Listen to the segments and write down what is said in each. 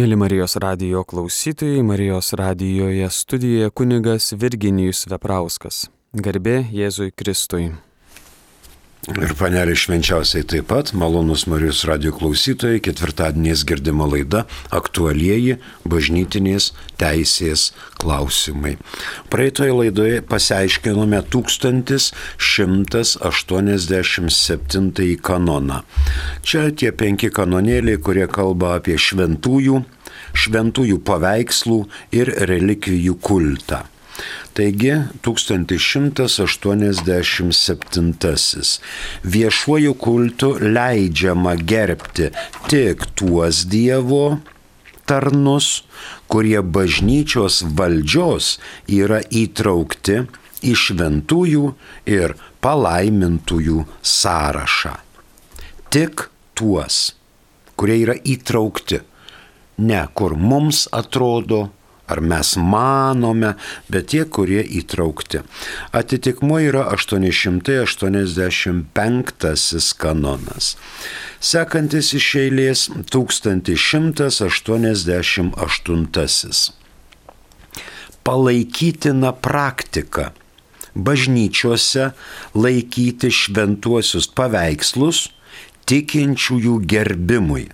Mėly Marijos radijo klausytojai, Marijos radijoje studijoje kunigas Virginijus Veprauskas. Garbė Jėzui Kristui. Ir panelė švenčiausiai taip pat, malonus Marijos radio klausytojai, ketvirtadieniais girdima laida aktualieji bažnytinės teisės klausimai. Praeitoje laidoje pasiaiškinome 1187 kanoną. Čia tie penki kanonėliai, kurie kalba apie šventųjų, šventųjų paveikslų ir relikvijų kultą. Taigi 1187. Viešuoju kultu leidžiama gerbti tik tuos Dievo tarnus, kurie bažnyčios valdžios yra įtraukti į šventųjų ir palaimintųjų sąrašą. Tik tuos, kurie yra įtraukti, ne kur mums atrodo, ar mes manome, bet tie, kurie įtraukti. Atitikmo yra 885 kanonas. Sekantis iš eilės 1188. Palaikytina praktika bažnyčiose laikyti šventuosius paveikslus tikinčiųjų gerbimui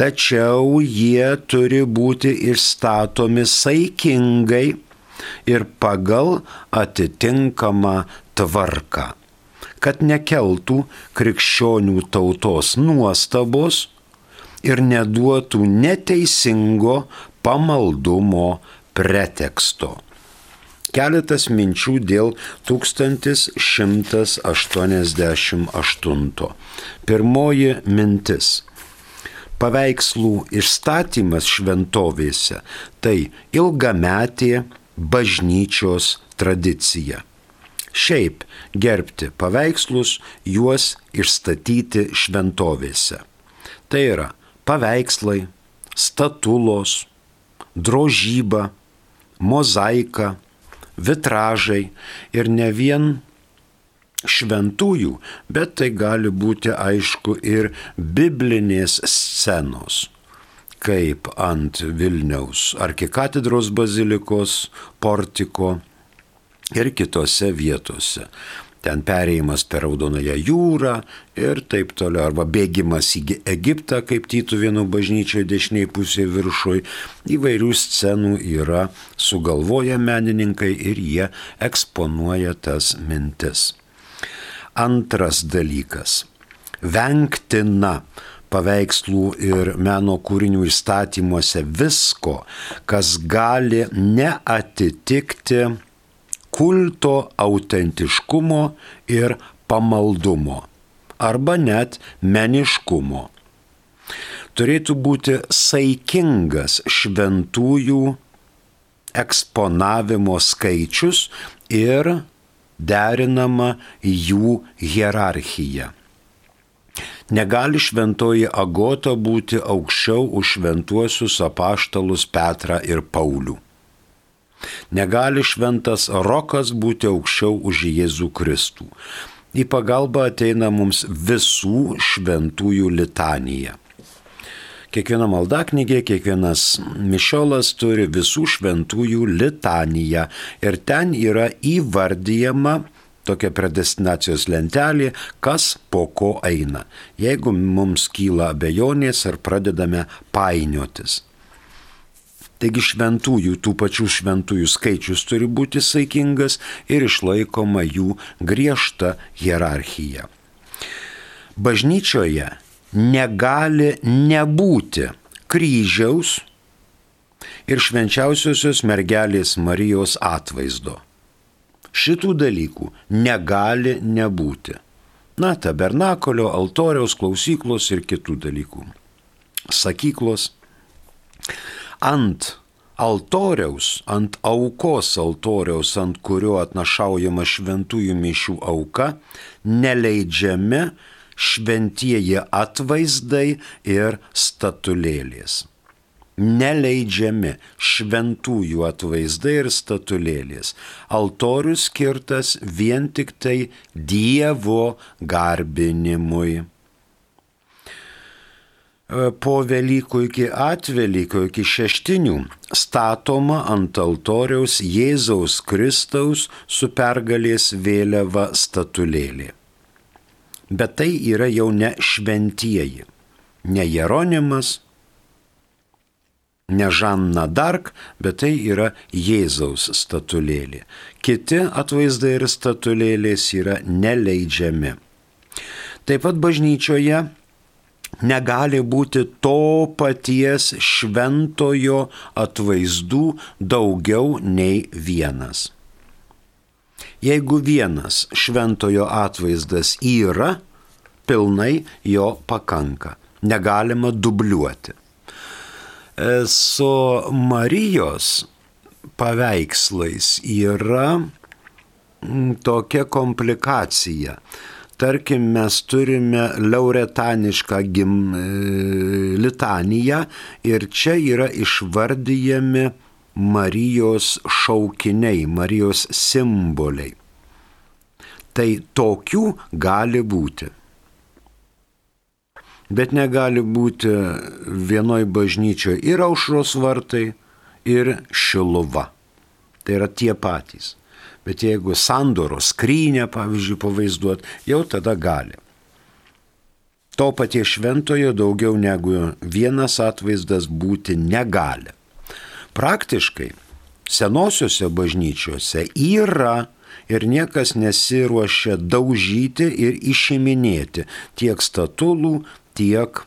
tačiau jie turi būti išstatomi saikingai ir pagal atitinkamą tvarką, kad nekeltų krikščionių tautos nuostabos ir neduotų neteisingo pamaldumo preteksto. Keletas minčių dėl 1188. Pirmoji mintis paveikslų išstatymas šventovėse tai ilgametė bažnyčios tradicija. Šiaip gerbti paveikslus, juos išstatyti šventovėse. Tai yra paveikslai, statulos, drožyba, mozaika, vitražai ir ne vien šventųjų, bet tai gali būti aišku ir biblinės scenos kaip ant Vilniaus arkikatedros bazilikos portiko ir kitose vietose. Ten perėjimas per Raudonąją jūrą ir taip toliau, arba bėgimas į Egiptą, kaip Tytuvėnų bažnyčioje dešiniai pusėje viršui. Įvairių scenų yra sugalvoję menininkai ir jie eksponuoja tas mintis. Antras dalykas - vengtina paveikslų ir meno kūrinių įstatymuose visko, kas gali neatitikti kulto autentiškumo ir pamaldumo arba net meniškumo. Turėtų būti saikingas šventųjų eksponavimo skaičius ir derinama jų hierarchija. Negali šventoji agota būti aukščiau už šventuosius apaštalus Petrą ir Paulių. Negali šventas rokas būti aukščiau už Jėzų Kristų. Į pagalbą ateina mums visų šventųjų litanija. Kiekviena maldaknygė, kiekvienas mišiolas turi visų šventųjų litaniją ir ten yra įvardyjama tokia predestinacijos lentelė, kas po ko eina. Jeigu mums kyla abejonės ar pradedame painiotis. Taigi šventųjų, tų pačių šventųjų skaičius turi būti saikingas ir išlaikoma jų griežta hierarchija. Bažnyčioje negali nebūti kryžiaus ir švenčiausiosios mergelės Marijos atvaizdo. Šitų dalykų negali nebūti. Na, tabernakolio, altoriaus, klausyklos ir kitų dalykų. Sakyklos. Ant altoriaus, ant aukos altoriaus, ant kurio atnašaujama šventųjų mišių auka, neleidžiami šventieji atvaizdai ir statulėlės. Neleidžiami šventųjų atvaizdai ir statulėlės. Altorius skirtas vien tik tai Dievo garbinimui. po Velykų iki atvelykų, iki šeštinių statoma ant altoriaus Jėzaus Kristaus su pergalės vėliava statulėlė. Bet tai yra jau ne šventieji, ne Jeronimas, ne Žanna Dark, bet tai yra Jėzaus statulėlė. Kiti atvaizdai ir statulėlės yra neleidžiami. Taip pat bažnyčioje negali būti to paties šventojo atvaizdų daugiau nei vienas. Jeigu vienas šventojo atvaizdas yra, pilnai jo pakanka. Negalima dubliuoti. Su Marijos paveikslais yra tokia komplikacija tarkim, mes turime lauretanišką gim, e, litaniją ir čia yra išvardyjami Marijos šaukiniai, Marijos simboliai. Tai tokių gali būti. Bet negali būti vienoj bažnyčioje ir aušros vartai, ir šiluva. Tai yra tie patys. Bet jeigu sandoro skrynę, pavyzdžiui, pavaizduot, jau tada gali. To paties šventojo daugiau negu vienas atvaizdas būti negali. Praktiškai senosiuose bažnyčiose yra ir niekas nesiruošia daužyti ir išiminėti tiek statulų, tiek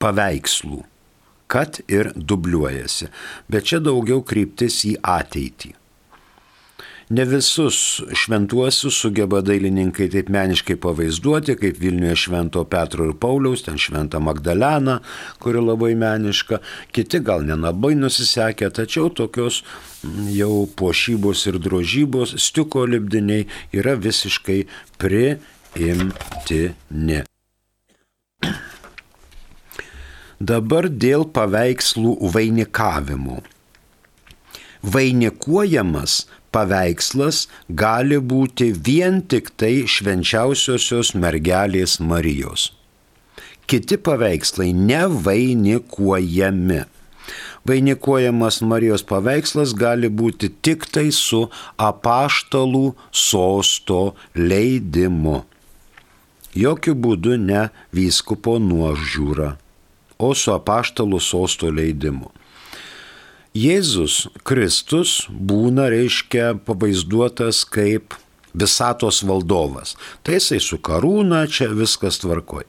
paveikslų, kad ir dubliuojasi. Bet čia daugiau kryptis į ateitį. Ne visus šventuosius sugeba dailininkai taip meniškai pavaizduoti, kaip Vilniuje švento Petro ir Pauliaus, ten šventą Magdaleną, kuri labai meniška, kiti gal nelabai nusisekė, tačiau tokios mm, jau puošybos ir drožybos, stiuko lipdiniai yra visiškai priimtini. Dabar dėl paveikslų vainikavimų. Vainikuojamas paveikslas gali būti vien tik tai švenčiausiosios mergelės Marijos. Kiti paveikslai nevainikuojami. Vainikuojamas Marijos paveikslas gali būti tik tai su apaštalų sosto leidimu. Jokių būdų ne vyskupo nuožiūra, o su apaštalų sosto leidimu. Jėzus Kristus būna, reiškia, pavaizduotas kaip visatos valdovas. Tai jisai su karūna, čia viskas tvarkoj.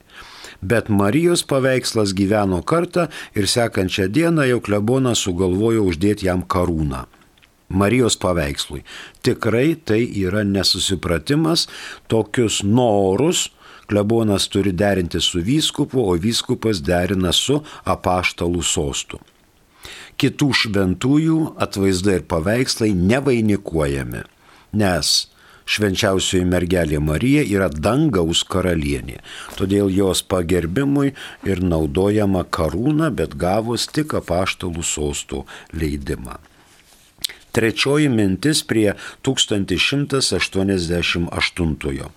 Bet Marijos paveikslas gyveno kartą ir sekančią dieną jau klebonas sugalvojo uždėti jam karūną. Marijos paveikslui. Tikrai tai yra nesusipratimas, tokius norus klebonas turi derinti su vyskupu, o vyskupas derina su apaštalų sostu kitų šventųjų atvaizdai ir paveikslai nevainikuojami, nes švenčiausioji mergelė Marija yra dangaus karalienė. Todėl jos pagerbimui ir naudojama karūna, bet gavus tik apaštalų sostų leidimą. Trečioji mintis prie 1188.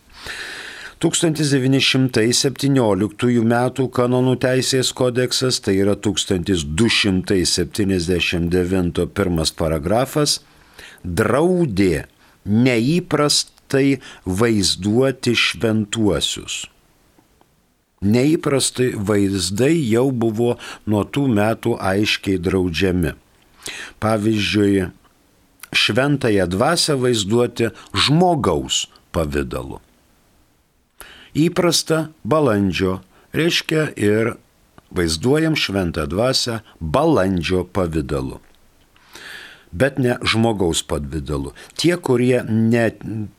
1917 m. kanonų teisės kodeksas, tai yra 1279 pirmas paragrafas, draudė neįprastai vaizduoti šventuosius. Neįprastai vaizdai jau buvo nuo tų metų aiškiai draudžiami. Pavyzdžiui, šventąją dvasę vaizduoti žmogaus pavydalu įprasta balandžio, reiškia ir vaizduojam šventą dvasę balandžio pavydalu. Bet ne žmogaus pavydalu. Tie, kurie ne,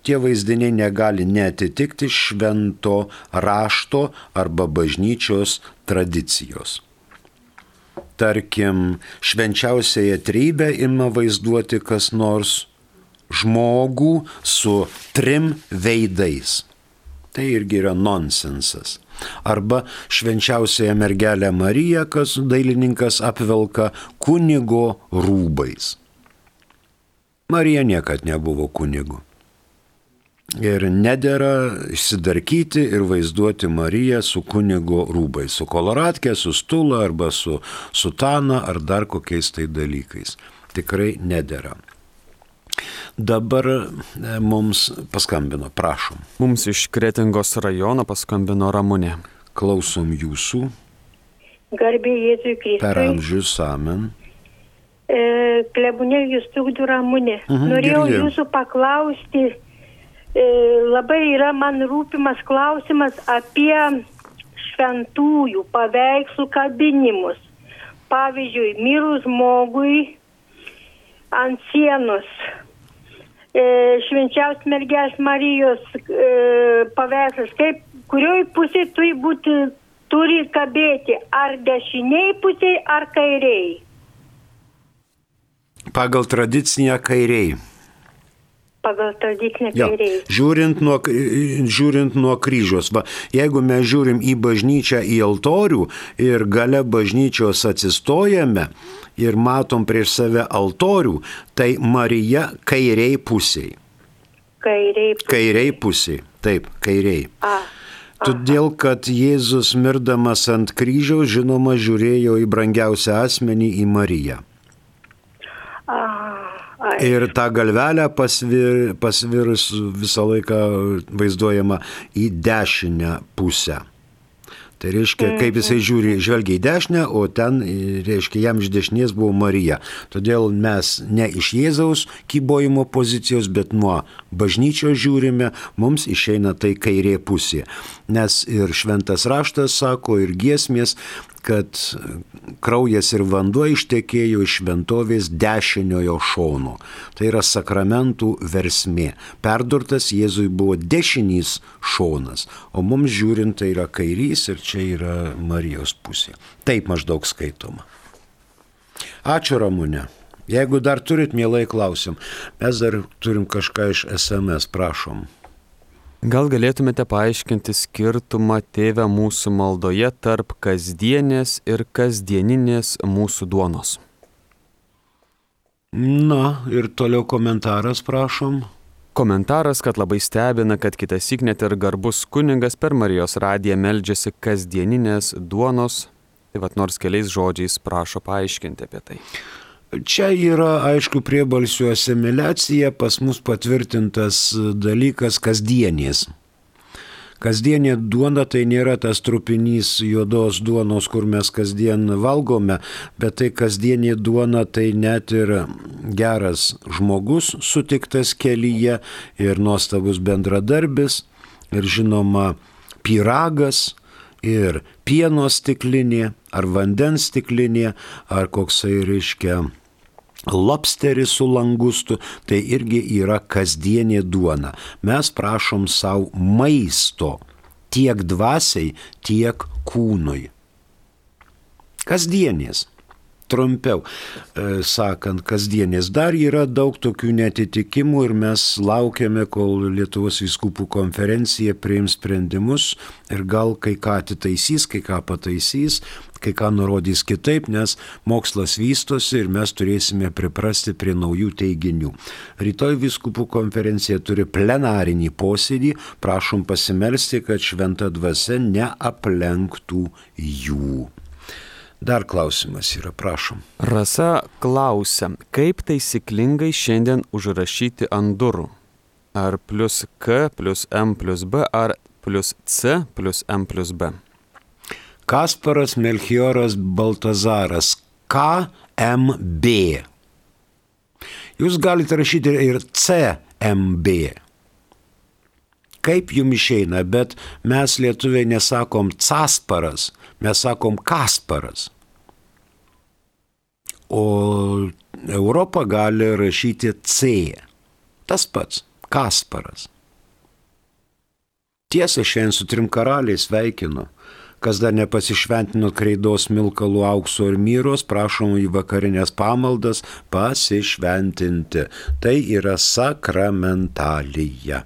tie vaizdiniai negali netitikti švento rašto arba bažnyčios tradicijos. Tarkim, švenčiausiąją trybę ima vaizduoti kas nors žmogų su trim veidais Tai irgi yra nonsensas. Arba švenčiausiąją mergelę Mariją, kas dailininkas apvelka kunigo rūbais. Marija niekad nebuvo kunigu. Ir nedėra išsidarkyti ir vaizduoti Mariją su kunigo rūbai, su koloratkė, su stula arba su sutana ar dar kokiais tai dalykais. Tikrai nedėra. Dabar e, mums paskambino, prašom. Mums iš Kretingos rajono paskambino Ramūnė. Klausom jūsų. Garbė Jėzui Kristui. Per amžius amen. E, klebunė jūs tukdu Ramūnė. Mhm, Norėjau girdėjau. jūsų paklausti, e, labai yra man rūpimas klausimas apie šventųjų paveikslų kabinimus. Pavyzdžiui, mirus žmogui ant sienos. E, švenčiaus mergelės Marijos e, paveikslas, kaip kurioj pusėje turi būti, turi kabėti, ar dešiniai pusėje, ar kairiai. Pagal tradicinę kairiai. Pagal tradicinę Jo. kairiai. Žiūrint nuo, žiūrint nuo kryžiaus, va, jeigu mes žiūrim į bažnyčią, į altorių ir gale bažnyčios atsistojame ir matom prieš save altorių, tai Marija kairiai pusiai. Kairiai. Kairiai pusiai. Taip, kairiai. A. Todėl, kad Jėzus mirdamas ant kryžiaus, žinoma, žiūrėjo į brangiausią asmenį, į Mariją. A. A. Ir tą galvelę pasvir, pasvirus visą laiką vaizduojama į dešinę pusę. Tai reiškia, kaip jisai žiūri, žvelgia į dešinę, o ten, reiškia, jam iš dešinės buvo Marija. Todėl mes ne iš Jėzaus kybojimo pozicijos, bet nuo bažnyčios žiūrime, mums išeina tai kairė pusė. Nes ir šventas raštas sako, ir giesmės, kad kraujas ir vanduo ištekėjo iš šventovės dešiniojo šono. Tai yra sakramentų versmė. Perdurtas Jėzui buvo dešinys šonas, o mums žiūrint tai yra kairys ir čia yra Marijos pusė. Taip maždaug skaitoma. Ačiū Ramūne. Jeigu dar turit, mielai klausim. Mes dar turim kažką iš SMS, prašom. Gal galėtumėte paaiškinti skirtumą tėvę mūsų maldoje tarp kasdienės ir kasdieninės mūsų duonos? Na ir toliau komentaras, prašom. Komentaras, kad labai stebina, kad kitas net ir garbus kuningas per Marijos radiją meldžiasi kasdieninės duonos, tai vad nors keliais žodžiais prašo paaiškinti apie tai. Čia yra, aišku, priebalsių asimiliacija, pas mus patvirtintas dalykas kasdienės. Kasdienė duona tai nėra tas trupinys juodos duonos, kur mes kasdien valgome, bet tai kasdienė duona tai net ir geras žmogus sutiktas kelyje ir nuostabus bendradarbis ir žinoma pyragas ir pieno stiklinė ar vandens stiklinė ar koksai reiškia lobsteris su langustu, tai irgi yra kasdienė duona. Mes prašom savo maisto tiek dvasiai, tiek kūnui. Kasdienės. Trumpiau e, sakant, kasdienės. Dar yra daug tokių netitikimų ir mes laukiame, kol Lietuvos viskupų konferencija priims sprendimus ir gal kai ką atitaisys, kai ką pataisys, kai ką nurodys kitaip, nes mokslas vystosi ir mes turėsime priprasti prie naujų teiginių. Rytoj viskupų konferencija turi plenarinį posėdį, prašom pasimelsti, kad šventa dvasia neaplenktų jų. Dar klausimas yra, prašom. Rasa klausia, kaip taisyklingai šiandien užrašyti ant durų? Ar plus K plus M plus B, ar plus C plus M plus B? Kasparas Melchioras Baltazaras KMB. Jūs galite rašyti ir CMB. Kaip jums išeina, bet mes lietuviai nesakom Casparas, mes sakom Kasparas. O Europa gali rašyti C. Tas pats - Kasparas. Tiesa, šiandien su trim karaliais sveikinu. Kas dar nepasišventino kreidos milkalų aukso ir myros, prašom į vakarinės pamaldas pasišventinti. Tai yra sakramentalija.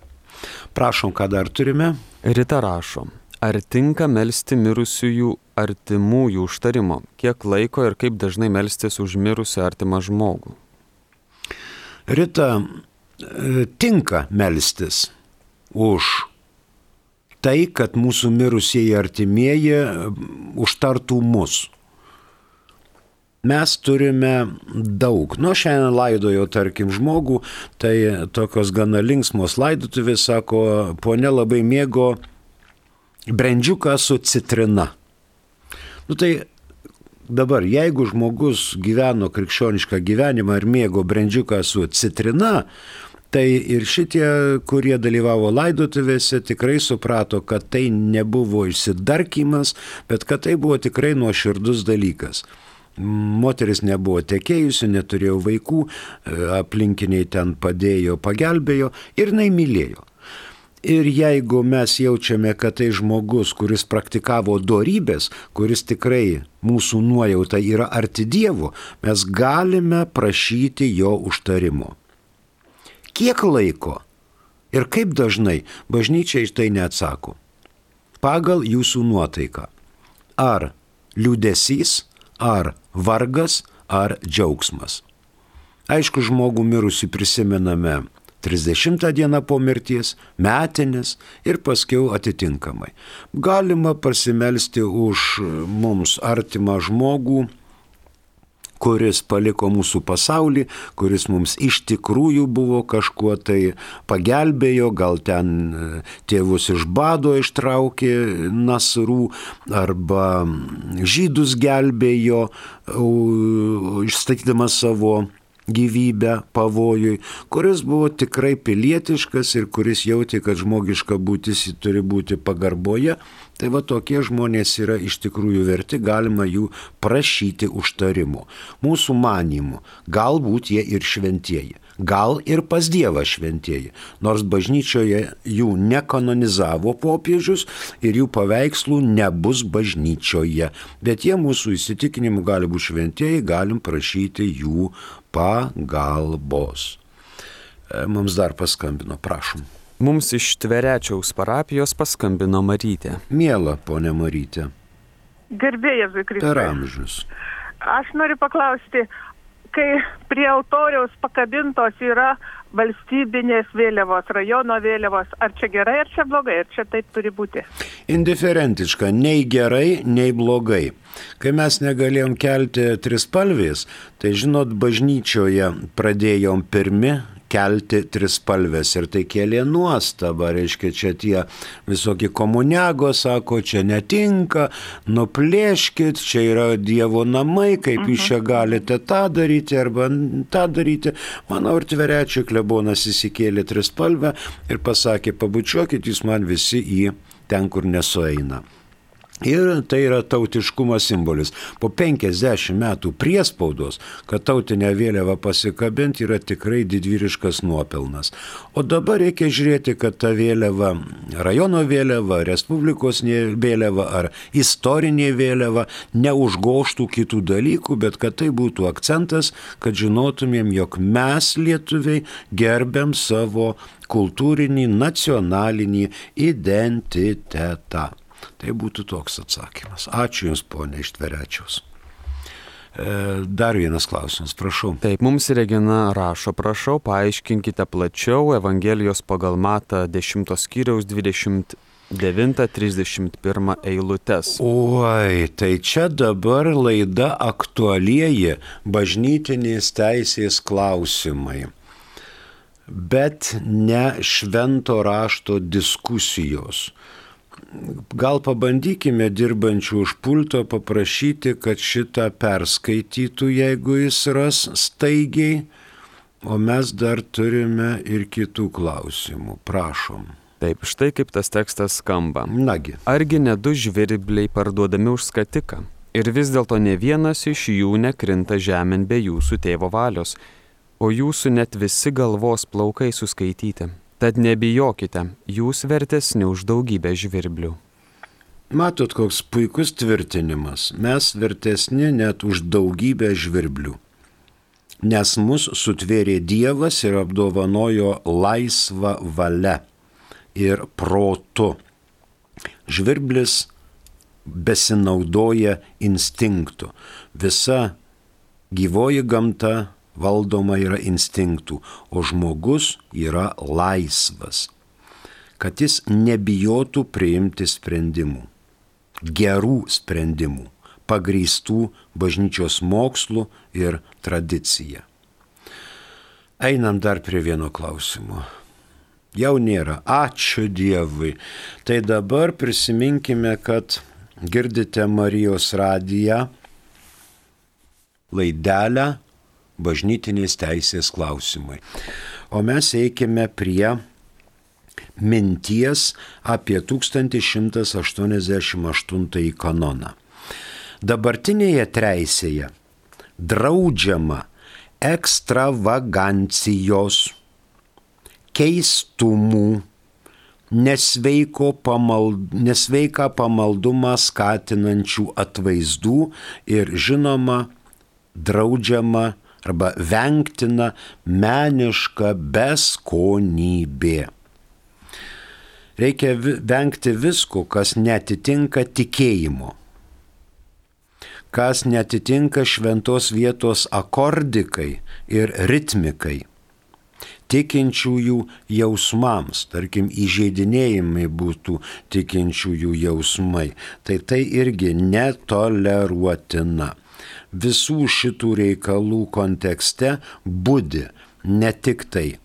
Prašom, ką dar turime? Rita rašo, ar tinka melstį mirusiųjų artimųjų užtarimo? Kiek laiko ir kaip dažnai melstis už mirusią artimą žmogų? Rita, e, tinka melstis. už tai, kad mūsų mirusieji artimieji užtartų mus. Mes turime daug. Nu, šiandien laidojo, tarkim, žmogų, tai tokios gana linksmos laidotuvės, sako, ponė labai mėgo brandžiuką su citrina. Nu tai dabar, jeigu žmogus gyveno krikščionišką gyvenimą ir mėgo brandžiuką su citrina, Tai ir šitie, kurie dalyvavo laidotuvėse, tikrai suprato, kad tai nebuvo išsidarkimas, bet kad tai buvo tikrai nuoširdus dalykas. Moteris nebuvo tekėjusi, neturėjo vaikų, aplinkiniai ten padėjo, pagelbėjo ir jinai mylėjo. Ir jeigu mes jaučiame, kad tai žmogus, kuris praktikavo dorybės, kuris tikrai mūsų nuojauta yra arti Dievo, mes galime prašyti jo užtarimo kiek laiko ir kaip dažnai bažnyčia iš tai neatsako. Pagal jūsų nuotaiką. Ar liūdėsys, ar vargas, ar džiaugsmas. Aišku, žmogų mirusi prisimename 30 dieną po mirties, metinės ir paskiau atitinkamai. Galima pasimelsti už mums artimą žmogų kuris paliko mūsų pasaulį, kuris mums iš tikrųjų buvo kažkuo tai pagelbėjo, gal ten e, tėvus iš bado ištraukė nasrų, arba žydus gelbėjo, išstatydamas savo gyvybę pavojui, kuris buvo tikrai pilietiškas ir kuris jautė, kad žmogiška būtis turi būti pagarboje, tai va tokie žmonės yra iš tikrųjų verti, galima jų prašyti užtarimo. Mūsų manimų, galbūt jie ir šventieji gal ir pas Dievą šventieji, nors bažnyčioje jų nekanonizavo popiežius ir jų paveikslų nebus bažnyčioje, bet jie mūsų įsitikinimu gali būti šventieji, galim prašyti jų pagalbos. E, mums dar paskambino, prašom. Mums iš Tverečiaus parapijos paskambino Marytė. Mėla, ponė Marytė. Gerbėjas Kristus. Per amžius. Aš noriu paklausti, kai prie altoriaus pakabintos yra valstybinės vėliavos, rajono vėliavos, ar čia gerai, ar čia blogai, ar čia taip turi būti? Indiferentiška, nei gerai, nei blogai. Kai mes negalėjom kelti trispalvės, tai žinot, bažnyčioje pradėjom pirmi kelti trispalvės ir tai kėlė nuostabą, reiškia, čia tie visokie komuniago sako, čia netinka, nuplėškit, čia yra Dievo namai, kaip jūs čia galite tą daryti arba tą daryti. Manau, ir tverečių klebonas įsikėlė trispalvę ir pasakė, pabučiuokit jūs man visi į ten, kur nesueina. Ir tai yra tautiškumo simbolis. Po 50 metų priespaudos, kad tautinę vėliavą pasikabinti yra tikrai didvyriškas nuopelnas. O dabar reikia žiūrėti, kad ta vėliava, rajono vėliava, Respublikos vėliava ar istorinė vėliava neužgoštų kitų dalykų, bet kad tai būtų akcentas, kad žinotumėm, jog mes lietuviai gerbiam savo kultūrinį, nacionalinį identitetą. Tai būtų toks atsakymas. Ačiū Jums, ponė Ištverečiaus. E, dar vienas klausimas, prašau. Taip, mums Regina rašo, prašau, paaiškinkite plačiau Evangelijos pagal Mata 10 skyriaus 20. 9.31 eilutes. Oi, tai čia dabar laida aktualieji bažnytinės teisės klausimai, bet ne švento rašto diskusijos gal pabandykime dirbančių už pulto paprašyti, kad šitą perskaitytų, jeigu jis ras staigiai, o mes dar turime ir kitų klausimų. Prašom. Taip, štai kaip tas tekstas skamba. Nagi. Argi ne du žvirbliai parduodami už skatiką? Ir vis dėlto ne vienas iš jų nekrinta žemėn be jūsų tėvo valios, o jūsų net visi galvos plaukai suskaityti. Tad nebijokite, jūs vertesni už daugybę žvirblių. Matot, koks puikus tvirtinimas. Mes vertesni net už daugybę žvirblių. Nes mus sutvėrė Dievas ir apdovanojo laisvą valią ir protu. Žvirblis besinaudoja instinktu. Visa gyvoji gamta valdoma yra instinktų, o žmogus yra laisvas. kad jis nebijotų priimti sprendimų, gerų sprendimų, pagrįstų bažnyčios mokslų ir tradicija. Einam dar prie vieno klausimo. Jau nėra. Ačiū Dievui. Tai dabar prisiminkime, kad girdite Marijos radiją laidelę bažnytinės teisės klausimai. O mes eikime prie minties apie 1188 kanoną. Dabartinėje teisėje draudžiama ekstravagancijos, keistumų, pamald, nesveiką pamaldumą skatinančių atvaizdų ir žinoma draudžiama arba vengtina meniška beskonybė. Reikia vengti visko, kas netitinka tikėjimo, kas netitinka šventos vietos akordikai ir ritmikai. Tikinčiųjų jausmams, tarkim, įžeidinėjimai būtų tikinčiųjų jausmai, tai tai irgi netoleruotina visų šitų reikalų kontekste būdi ne tik tai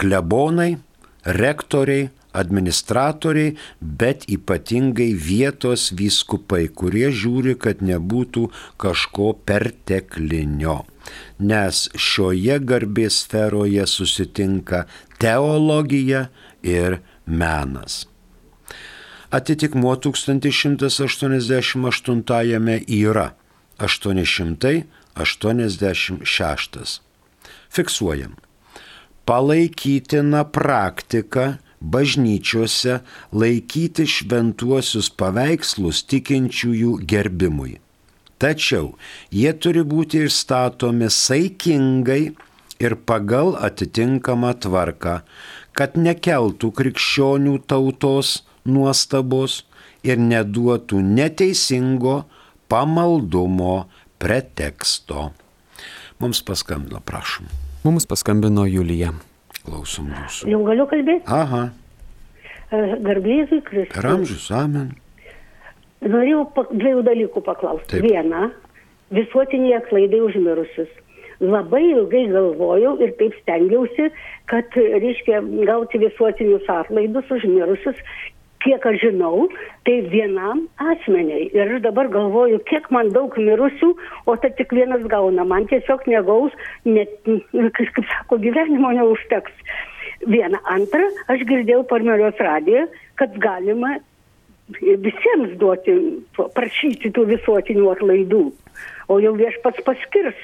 klebonai, rektoriai, administratoriai, bet ypatingai vietos vyskupai, kurie žiūri, kad nebūtų kažko perteklinio. Nes šioje garbės sferoje susitinka teologija ir menas. Atitikmuo 1188 yra 886. Fiksuojam. Palaikytina praktika bažnyčiose laikyti šventuosius paveikslus tikinčiųjų gerbimui. Tačiau jie turi būti išstatomi saikingai ir pagal atitinkamą tvarką, kad nekeltų krikščionių tautos nuostabos ir neduotų neteisingo pamaldumo preteksto. Mums paskambino, prašom. Mums paskambino Julija. Klausom jūsų. Jau galiu kalbėti? Aha, Garbėzui Kristui. per amžius, amen. Norėjau dviejų dalykų paklausti. Taip. Viena, visuotiniai atlaidai užmirusius. Labai ilgai galvojau ir taip stengiausi, kad, reiškia, gauti visuotinius atlaidus užmirusius. Kiek aš žinau, tai vienam asmeniai. Ir aš dabar galvoju, kiek man daug mirusių, o tai tik vienas gauna. Man tiesiog negaus, net, kaip sako, gyvenimo neužteks. Viena. Antra, aš girdėjau Parmelios radiją, kad galima visiems duoti, prašyti tų visuotinių atlaidų. O jau viešpats paskirs.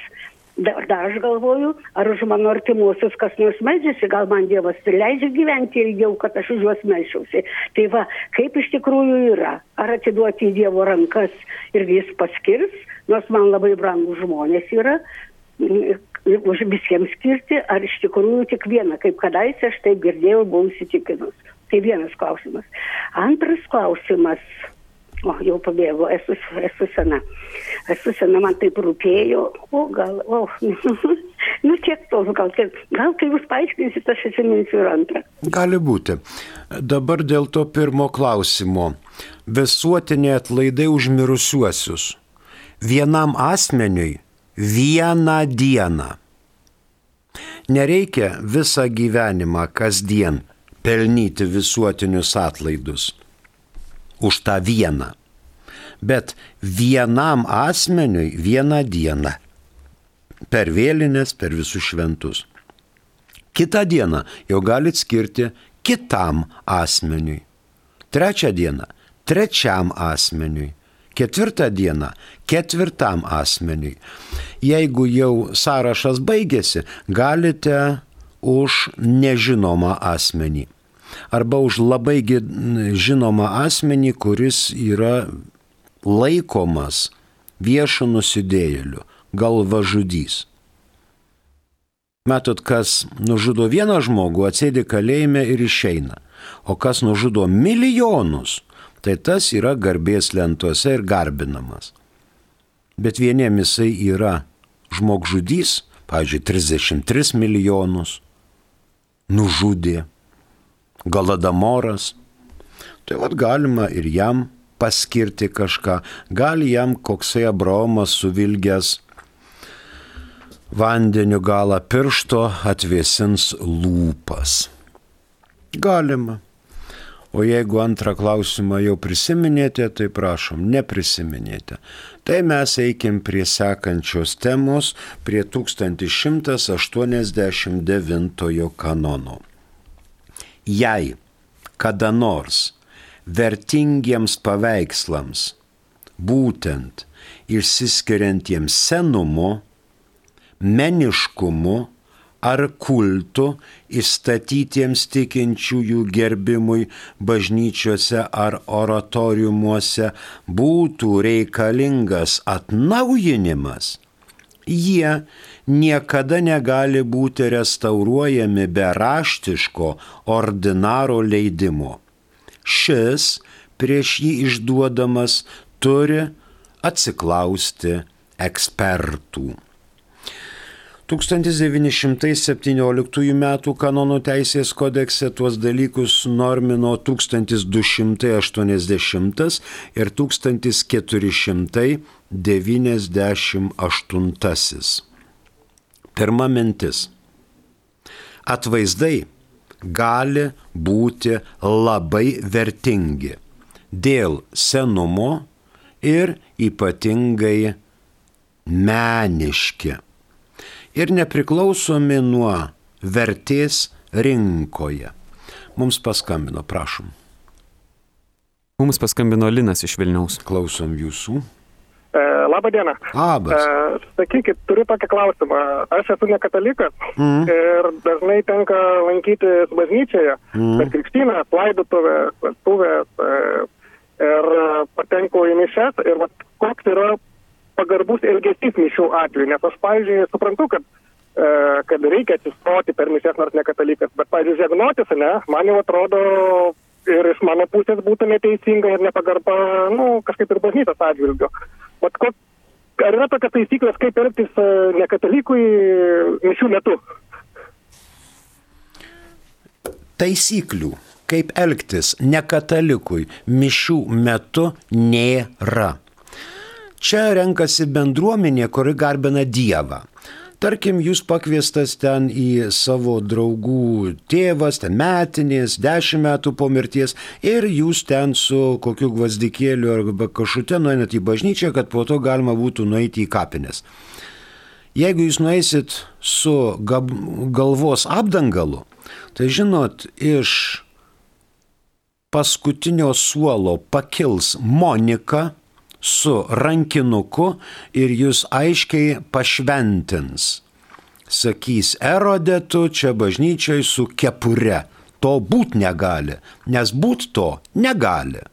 Dar, dar aš galvoju, ar už mano artimuosius kas nors melžiasi, gal man Dievas leidžia gyventi ilgiau, kad aš už juos melžiausi. Tai va, kaip iš tikrųjų yra, ar atiduoti į Dievo rankas ir jis paskirs, nors man labai brangus žmonės yra, už visiems skirti, ar iš tikrųjų tik vieną, kaip kadaise aš taip girdėjau, buvau įsitikinus. Tai vienas klausimas. Antras klausimas. O, jau pabėgo, esu, esu sena. Esu sena, man taip rūpėjo. O, gal, o, nu tiek to, gal, taip, gal kai jūs paaiškinsit, aš atsiminsiu ir antrą. Gali būti. Dabar dėl to pirmo klausimo. Visuotiniai atlaidai užmirusiuosius. Vienam asmeniui vieną dieną. Nereikia visą gyvenimą kasdien pelnyti visuotinius atlaidus už tą vieną. Bet vienam asmeniui vieną dieną. Per vėlinės, per visus šventus. Kitą dieną jau galit skirti kitam asmeniui. Trečią dieną trečiam asmeniui. Ketvirtą dieną ketvirtam asmeniui. Jeigu jau sąrašas baigėsi, galite už nežinomą asmenį arba už labai žinomą asmenį, kuris yra laikomas viešo nusidėjėliu, galva žudys. Matot, kas nužudo vieną žmogų, atsėdi kalėjime ir išeina, o kas nužudo milijonus, tai tas yra garbės lentuose ir garbinamas. Bet vieniem jisai yra žmogžudys, pavyzdžiui, 33 milijonus nužudė Galadamoras. Tai vad galima ir jam paskirti kažką. Gali jam koksai Abraomas suvilgęs vandeniu galą piršto atvėsins lūpas. Galima. O jeigu antrą klausimą jau prisiminėte, tai prašom, neprisiminėte. Tai mes eikim prie sekančios temos, prie 1189 kanono. Jei kada nors vertingiems paveikslams, būtent išsiskiriantiems senumu, meniškumu, ar kultų įstatytiems tikinčiųjų gerbimui bažnyčiose ar oratoriumuose būtų reikalingas atnaujinimas, jie niekada negali būti restauruojami be raštiško ordinaro leidimo. Šis prieš jį išduodamas turi atsiklausti ekspertų. 1917 m. kanonų teisės kodekse tuos dalykus normino 1280 ir 1498. Pirma mintis. Atvaizdai gali būti labai vertingi dėl senumo ir ypatingai meniški ir nepriklausomi nuo vertės rinkoje. Mums paskambino, prašom. Mums paskambino Linas iš Vilniaus. Klausom jūsų. E, labą dieną. Labas. E, sakykit, turiu tokį klausimą. Aš esu ne katalikas mm. ir dažnai tenka lankytis bažnyčioje mm. per krikštyną, laidotuvę, vestuvę e, ir patenku į mišes ir vat, koks yra pagarbus elgesys mišių atveju, nes aš, pavyzdžiui, suprantu, kad, e, kad reikia atsistoti per mišes, nors ne katalikas, bet, pavyzdžiui, žegnotis, ne, man jau atrodo ir iš mano pusės būtų neteisinga ir nepagarba, nu, kažkaip ir bažnytas atžvilgiu. Bet ko, ar yra tokia taisyklės, kaip elgtis e, nekatalikui mišių metu? Taisyklių, kaip elgtis nekatalikui mišių metu nėra. Čia renkasi bendruomenė, kuri garbina Dievą. Tarkim, jūs pakviestas ten į savo draugų tėvas, ten metinės, dešimt metų po mirties ir jūs ten su kokiu gvazdikėliu arba kažkute nueinat į bažnyčią, kad po to galima būtų nueiti į kapines. Jeigu jūs nueisit su galvos apdangalu, tai žinot, iš paskutinio suolo pakils Monika, su rankinuku ir jūs aiškiai pašventins. Sakys, erodetu čia bažnyčiai su kepure. To būt negali, nes būt to negali.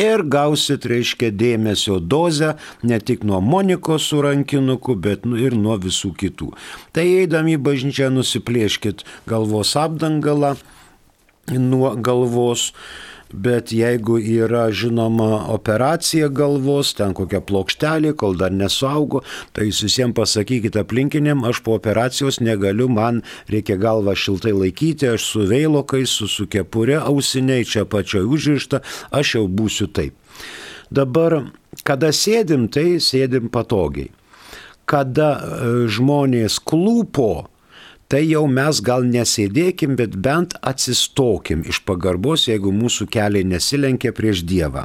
Ir gausit, reiškia, dėmesio dozę ne tik nuo Monikos su rankinuku, bet nu ir nuo visų kitų. Tai eidami į bažnyčią nusiplėškit galvos apdangalą nuo galvos bet jeigu yra žinoma operacija galvos, ten kokia plokštelė, kol dar nesuaugo, tai jūs visiems pasakykite aplinkiniam, aš po operacijos negaliu, man reikia galvą šiltai laikyti, aš su veilokais, su, su kepure ausiniai, čia pačioj užrišta, aš jau būsiu taip. Dabar, kada sėdim, tai sėdim patogiai. Kada e, žmonės klūpo, tai jau mes gal nesėdėkim, bet bent atsistokim iš pagarbos, jeigu mūsų keliai nesilenkia prieš Dievą.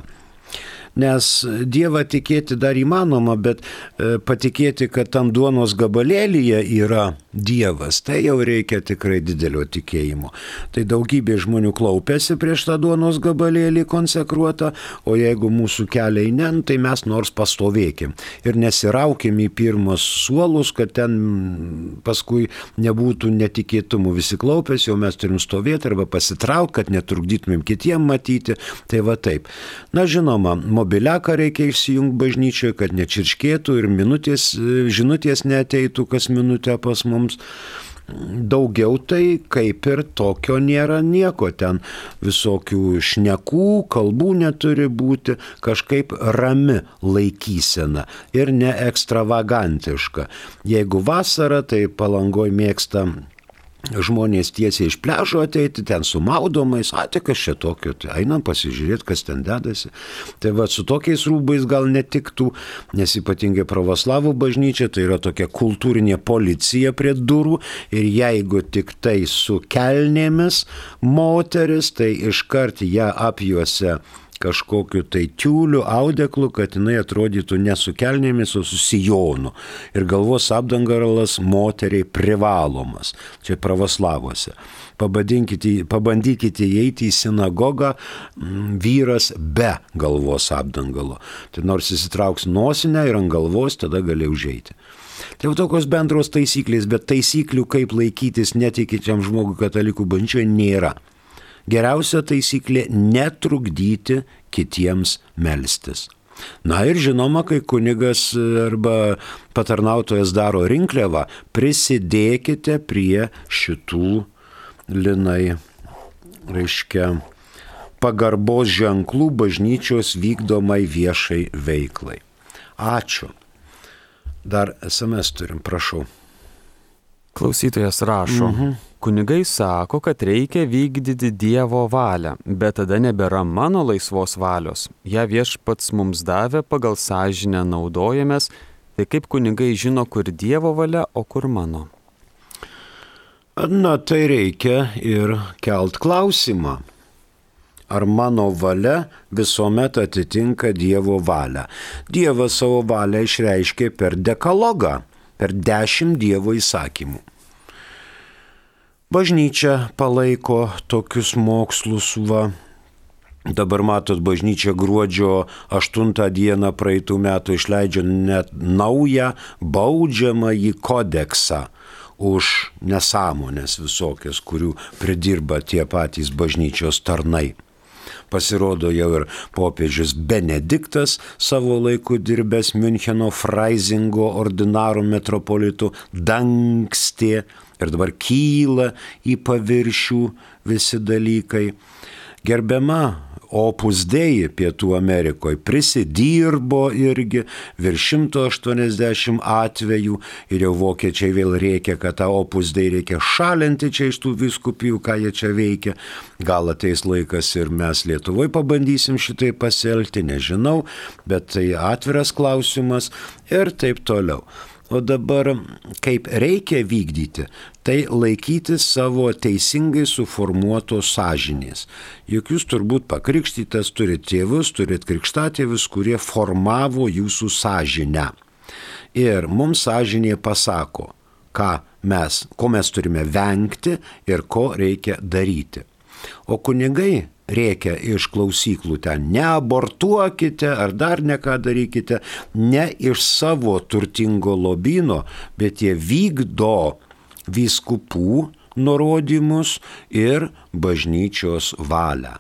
Nes Dievą tikėti dar įmanoma, bet e, patikėti, kad tam duonos gabalėlyje yra Dievas, tai jau reikia tikrai didelio tikėjimo. Tai daugybė žmonių klaupėsi prieš tą duonos gabalėlį konsekruotą, o jeigu mūsų keliai ne, tai mes nors pastovėkim ir nesiraukim į pirmus suolus, kad ten paskui nebūtų netikėtumų visi klaupėsi, jau mes turim stovėti arba pasitraukti, kad netrukdytumėm kitiem matyti. Tai va taip. Na žinoma, mobiliaką reikia išsijungti bažnyčioje, kad nečirškėtų ir minutės, žinutės neteitų kas minutę pas mums. Daugiau tai kaip ir tokio nėra nieko, ten visokių šnekų, kalbų neturi būti, kažkaip rami laikysena ir ne ekstravagantiška. Jeigu vasara, tai palangoj mėgsta žmonės tiesiai iš pležo ateiti, ten su maudomais, a, tik kas čia tokio, tai einam pasižiūrėti, kas ten dedasi. Tai va, su tokiais rūbais gal netiktų, nes ypatingai pravoslavų bažnyčia tai yra tokia kultūrinė policija prie durų ir jeigu tik tai su kelnėmis moteris, tai iškart ją apjuose kažkokiu tai tiuliu, audeklu, kad jinai atrodytų ne su kelnėmis, o su sijonu. Ir galvos apdangaras moteriai privalomas. Čia pravoslavuose. Pabandykite įeiti į sinagogą m, vyras be galvos apdangalo. Tai nors įsitrauks nosinę ir ant galvos, tada gali užeiti. Tai jau tokios bendros taisyklės, bet taisyklių, kaip laikytis netikinčiam žmogui katalikų bančioje, nėra. Geriausia taisyklė - netrukdyti kitiems melstis. Na ir žinoma, kai kunigas arba patarnautojas daro rinkliavą, prisidėkite prie šitų linai, reiškia, pagarbos ženklų bažnyčios vykdomai viešai veiklai. Ačiū. Dar SMS turim, prašau. Klausytojas rašo. Mhm. Kunigai sako, kad reikia vykdyti Dievo valią, bet tada nebėra mano laisvos valios. Ja viešpats mums davė, pagal sąžinę naudojamės, tai kaip kunigai žino, kur Dievo valia, o kur mano. Na tai reikia ir kelt klausimą. Ar mano valia visuomet atitinka Dievo valią? Dievas savo valią išreiškė per dekalogą, per dešimt Dievo įsakymų. Bažnyčia palaiko tokius mokslus, va. Dabar matot, bažnyčia gruodžio 8 dieną praeitų metų išleidžia net naują baudžiamąjį kodeksą už nesąmonės visokias, kurių pridirba tie patys bažnyčios tarnai. Pasirodo jau ir popiežius Benediktas savo laiku dirbęs Müncheno Freisingo ordinarų metropolitų dangstė ir dabar kyla į paviršių visi dalykai. Gerbiama Opus Dei Pietų Amerikoje prisidirbo irgi virš 180 atvejų ir jau vokiečiai vėl reikia, kad tą Opus Dei reikia šalinti čia iš tų viskupijų, ką jie čia veikia. Gal ateis laikas ir mes Lietuvoje pabandysim šitai pasielgti, nežinau, bet tai atviras klausimas ir taip toliau. O dabar kaip reikia vykdyti, tai laikyti savo teisingai suformuotos sąžinės. Juk jūs turbūt pakrikštytas, turite tėvus, turite krikštatėvius, kurie formavo jūsų sąžinę. Ir mums sąžinė pasako, ką mes, ko mes turime vengti ir ko reikia daryti. O kunigai reikia iš klausyklų ten, neabortuokite ar dar neką darykite, ne iš savo turtingo lobino, bet jie vykdo vyskupų nurodymus ir bažnyčios valią.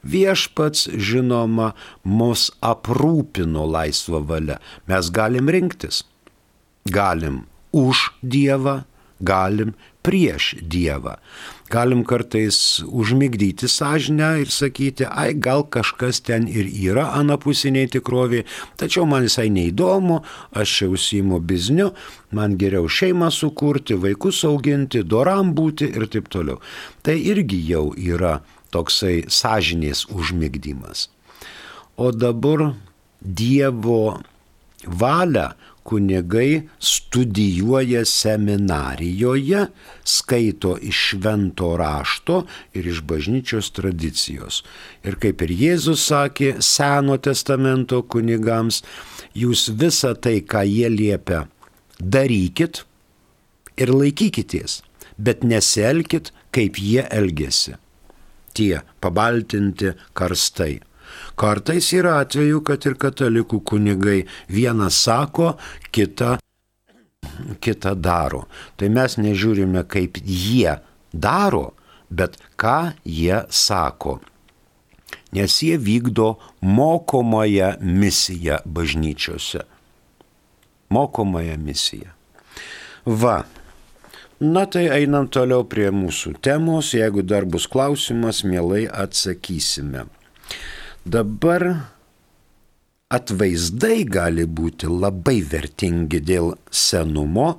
Viešpats, žinoma, mus aprūpino laisvą valią. Mes galim rinktis. Galim už Dievą, galim prieš Dievą galim kartais užmigdyti sąžinę ir sakyti, ai gal kažkas ten ir yra anapusiniai tikroviai, tačiau man visai neįdomu, aš čia užsijimu bizniu, man geriau šeimą sukurti, vaikus auginti, doram būti ir taip toliau. Tai irgi jau yra toksai sąžinės užmigdymas. O dabar Dievo valią kunigai studijuoja seminarijoje, skaito iš švento rašto ir iš bažnyčios tradicijos. Ir kaip ir Jėzus sakė Seno testamento kunigams, jūs visą tai, ką jie liepia, darykit ir laikykitės, bet neselkit, kaip jie elgesi. Tie pabaltinti karstai. Kartais yra atveju, kad ir katalikų kunigai vieną sako, kitą, kitą daro. Tai mes nežiūrime, kaip jie daro, bet ką jie sako. Nes jie vykdo mokomąją misiją bažnyčiose. Mokomąją misiją. Va, Na tai einam toliau prie mūsų temos, jeigu dar bus klausimas, mielai atsakysime. Dabar atvaizdai gali būti labai vertingi dėl senumo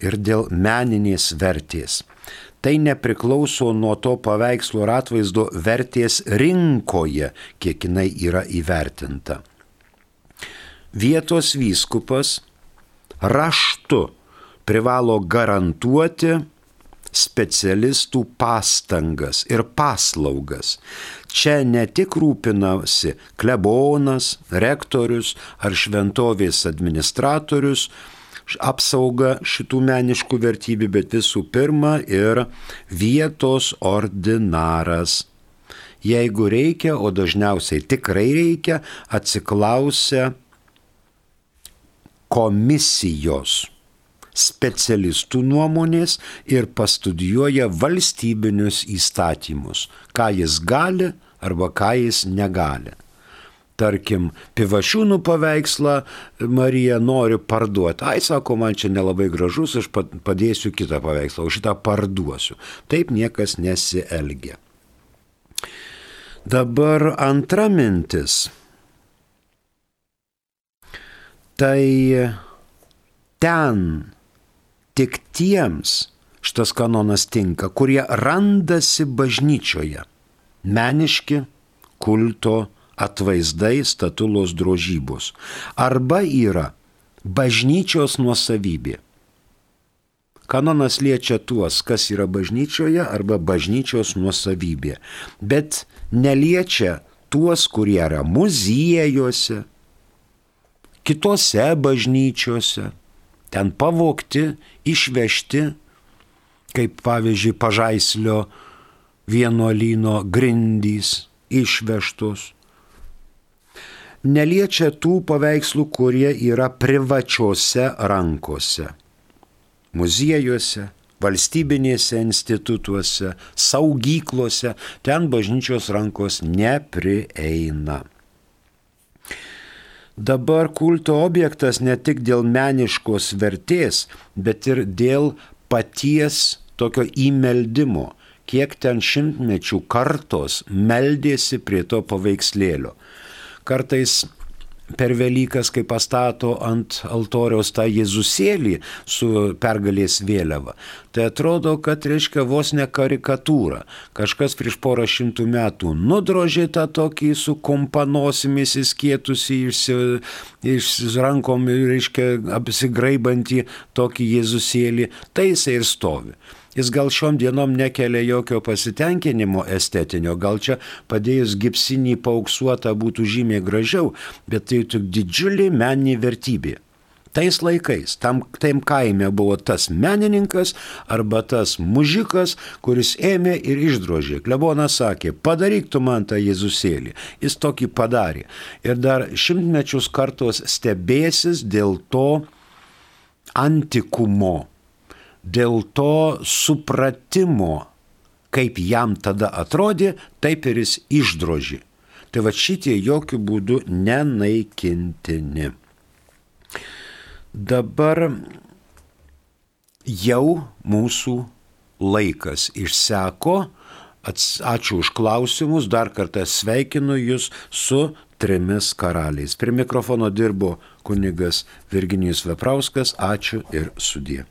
ir dėl meninės vertės. Tai nepriklauso nuo to paveikslo ar atvaizdo vertės rinkoje, kiek jinai yra įvertinta. Vietos vyskupas raštu privalo garantuoti specialistų pastangas ir paslaugas. Čia ne tik rūpinasi klebonas, rektorius ar šventovės administratorius, apsauga šitų meniškų vertybių, bet visų pirma ir vietos ordinaras. Jeigu reikia, o dažniausiai tikrai reikia, atsiklausia komisijos specialistų nuomonės ir pastudijuoja valstybinius įstatymus, ką jis gali arba ką jis negali. Tarkim, pivašiūnų paveikslą Marija nori parduoti. Ai, sako, man čia nelabai gražus, aš padėsiu kitą paveikslą, o šitą parduosiu. Taip niekas nesielgia. Dabar antra mintis. Tai ten tik tiems šitas kanonas tinka, kurie randasi bažnyčioje. Meniški kulto atvaizdai statulos drožybos. Arba yra bažnyčios nuosavybė. Kanonas liečia tuos, kas yra bažnyčioje arba bažnyčios nuosavybė, bet neliečia tuos, kurie yra muziejuose, kitose bažnyčiose ten pavokti, išvežti, kaip pavyzdžiui pažaislio vienuolyno grindys išvežtos. Neliečia tų paveikslų, kurie yra privačiose rankose - muziejuose, valstybinėse institutuose, saugyklose, ten bažnyčios rankos neprieina. Dabar kulto objektas ne tik dėl meniškos vertės, bet ir dėl paties tokio įmeldimo, kiek ten šimtmečių kartos meldėsi prie to paveikslėlio. Kartais per Velykas, kai pastato ant altoriaus tą Jėzusėlį su pergalės vėliava, tai atrodo, kad reiškia vos ne karikatūra. Kažkas prieš porą šimtų metų nudrožė tą tokį su kompanosimis įskėtusi iš, iš rankom, reiškia apsigraibantį tokį Jėzusėlį, tai jisai ir stovi jis gal šiom dienom nekelia jokio pasitenkinimo estetinio, gal čia padėjus gipsinį pauksuotą būtų žymiai gražiau, bet tai tik didžiulė meninė vertybė. Tais laikais tam, tam kaime buvo tas menininkas arba tas mužikas, kuris ėmė ir išdrožė. Klebonas sakė, padaryk tu man tą Jėzusėlį. Jis tokį padarė. Ir dar šimtmečius kartos stebėsis dėl to antikumo dėl to supratimo, kaip jam tada atrodė, taip ir jis išdroži. Tai va šitie jokių būdų nenaikintini. Dabar jau mūsų laikas išseko. Ačiū už klausimus, dar kartą sveikinu Jūs su trimis karaliais. Prie mikrofono dirbo kunigas Virginijus Veprauskas, ačiū ir sudė.